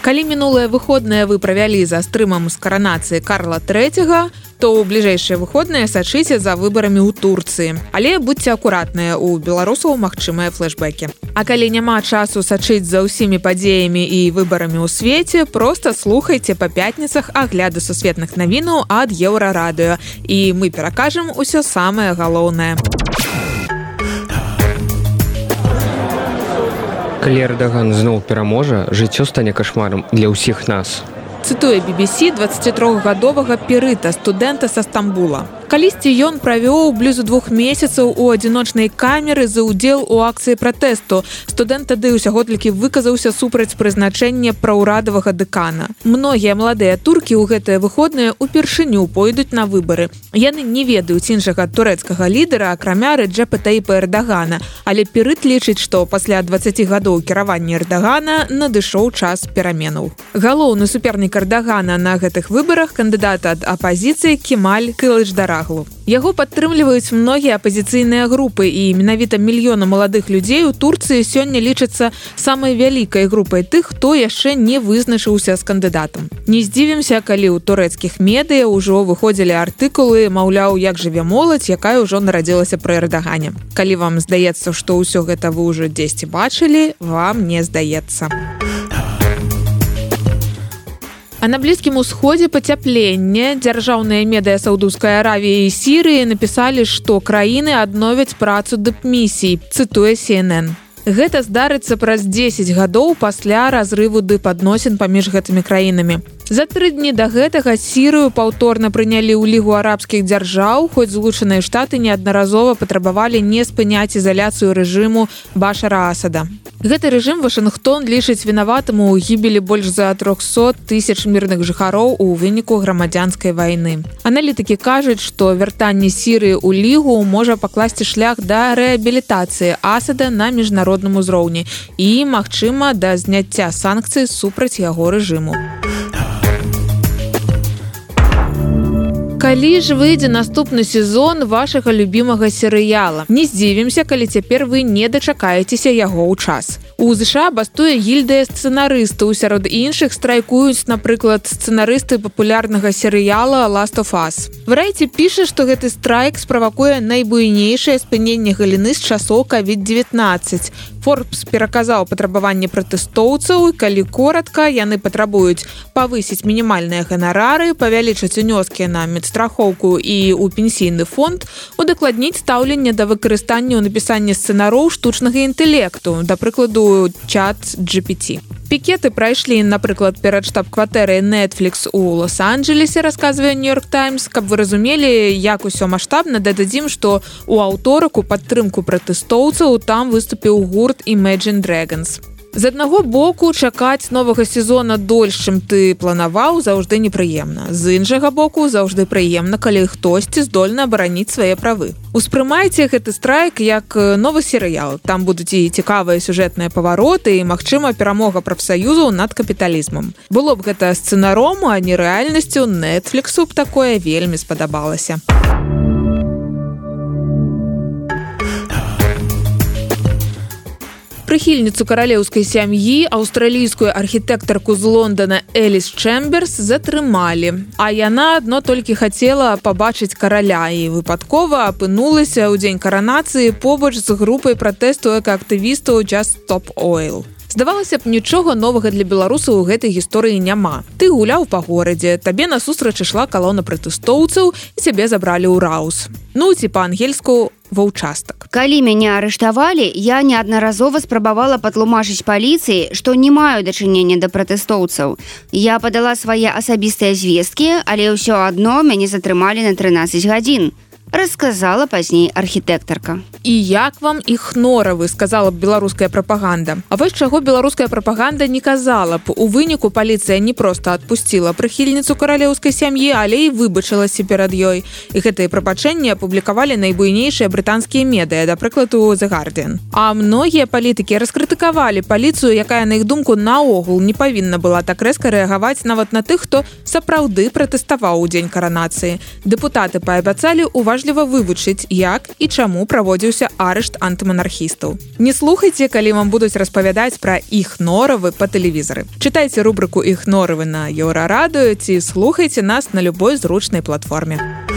калі мінулыя выходныя вы правялі за стрымам з каранацыі карла третьего то ў бліжэйшыя выходныя сачыце за выбарамі ў турцыі. Але будьце акуратныя у беларусаў магчымыя флешбекі А калі няма часу сачыць за ўсімі падзеямі і выбарамі ў свеце просто слухайце па пятніцах агляду сусветных навінаў ад еўрарадыо і мы перакажам усё самае галоўнае Калі Эрдаган зноў пераможа, жыццё стане кашмарам для ўсіх нас. Цытуе BBC 23гадовага перыта студэнта са Стамбула калісьці ён правёў блізу двух месяцаў у адзіночнай камеры за ўдзел у акцыі пратэсту студэнт тады ўсяго толькі выказаўся супраць прызначэння праўрадавага дэкана. Многія маладыя туркі ў гэтыя выходныя упершыню пойдуць на выбары. Яны не ведаюць іншага турэцкага лідара акрамя рэджэпа таіпа эрдагана. Але перыт лічыць што пасля 20 гадоў кіравання эрдагана надышоў час пераменаў. Галоўны супернік ардагана на гэтых выбарах кандыдата ад апазіцыі кемаль кылыч дара праглу. Яго падтрымліваюць многія апазіцыйныя групы і менавіта мільёна маладых людзей у Турцыі сёння лічацца самай вялікай групай тых, хто яшчэ не вызначыўся з кандыдатам. Не здзівімся, калі ў турэцкіх медыя ўжо выходзілі артыкулы, маўляў, як жыве моладзь, якая ўжо нарадзілася пры ардагане. Калі вам здаецца, што ўсё гэта вы ўжо дзесьці бачылі, вам не здаецца. А на блізкім усходзе пацяпленне дзяржаўныя медыя саўдускай аравіі і сірыі напісалі, што краіны адновяць працу дыпмісій, цытуе CNN. Гэта здарыцца праз 10 гадоў пасля разрыву ды падносін паміж гэтымі краінамі. За тры дні да гэтага сірыю паўторна прынялі ў лігу арабскіх дзяржаў, хоць злучаныя штаты неаднаразова патрабавалі не спыняць ізаляцыю рэжыму башара асада. Гэты рэжым Вашынгтон лічыць вінаватым у гібелі больш за 300 тысяч мірных жыхароў у выніку грамадзянскай вайны. Аналітыкі кажуць, што вяртанне сірыі ў лігу можа пакласці шлях да рэабілітацыі асада на міжнародным узроўні і, магчыма, да зняцця санкцый супраць яго рэжыму. Калі ж выйдзе наступны сезон вашага любімага серыяла? Не здзівімся калі цяпер вы не дачакаецеся яго ў час. У ЗША бастуе гільдыя сцэнарыстаў сярод іншых страйкуюць напрыклад сцэнарысты папулярнага серыяла last of us. Варайце піша што гэты страйк справакуе найбуйнейшае спыненне галіны з часоў кавід 19 Форбс пераказаў патрабаванне пратэстоўцаў калі коротко яны патрабуюць павысіць мінімальныя ганарары павялічыць унёскі на медстрахоўку і у пенсійны фонд удакладніць стаўленне да выкарыстання ў напісанні сцэнароў штучнага інтэлекту да прыкладу чат GPT пікеты прайшлі напрыклад перад штаб-кватэрай netflix у лос-анджелесе расказвае нью-йорк таймс. Каб вы разумелі як усё маштабна дададзім што у аўторак у падтрымку пратэстоўцаў там выступіў гурт imagine dragons з аднаго боку чакаць новага сезона дольш чым ты планаваў заўжды непрыемна. З іншага боку заўжды прыемна калі хтосьці здольна абараніць свае правы. Успрымайце гэты страйк як новы серыял. Там будуць і цікавыя сюжэтныя павароты і магчыма перамога прафсаюзу над капіталізмам. Было б гэта сцэнаром а не рэальнасцю. Нетфліксу б такое вельмі спадабалася. а прыхільніцу каралеўскай сям'і аўстралійскую архітэктарку з лондона эліс чэмберс затрымалі. А яна адно толькі хацела пабачыць караля і выпадкова апынулася ў дзень каранацыі побач з групай пратэсту экаактывістаў час топ ойл здавалася б нічога новага для беларусаў у гэтай гісторыі няма. Ты гуляў па горадзе табе насустрач ішла калона пратэстоўцаў і цябе забралі ў раус. Ну ці па-ангельску ва ўчастак калі мяне арыштавалі я неаднаразова спрабавала патлумачыць паліцыі што не маю дачынення да пратэстоўцаў я падала свае асабістыя звесткі але ўсё адно мяне затрымалі на 13 гадзін рассказала пазней архітэктарка. І як вам іх норавы сказала б беларуская прапаганда. А вось чаго беларуская прапаганда не казала б. У выніку паліцыя не проста адпусціла прыхільніцу каралеўскай сям'і але і выбачылася перад ёй. І гэтыя прапачэнні апублікавалі найбуйнейшыя брытанскія медыя да прыкладу the guardian. А многія палітыкі раскрытыкавалі паліцыю якая на іх думку наогул не павінна была так рэзка рэагаваць нават на тых хто сапраўды пратэставаў у дзень каранацыі. Дэпутаты паабяцалі уваж уважліва вывучыць як і чаму праводзіўся арышт антыманархістаў. Не слухайте калі вам будуць распавядаць пра іх норавы по тэлевізары. Чытайце рубрыку іх норавы на еўрарадыо ці слухайте нас на любой зручнай платформе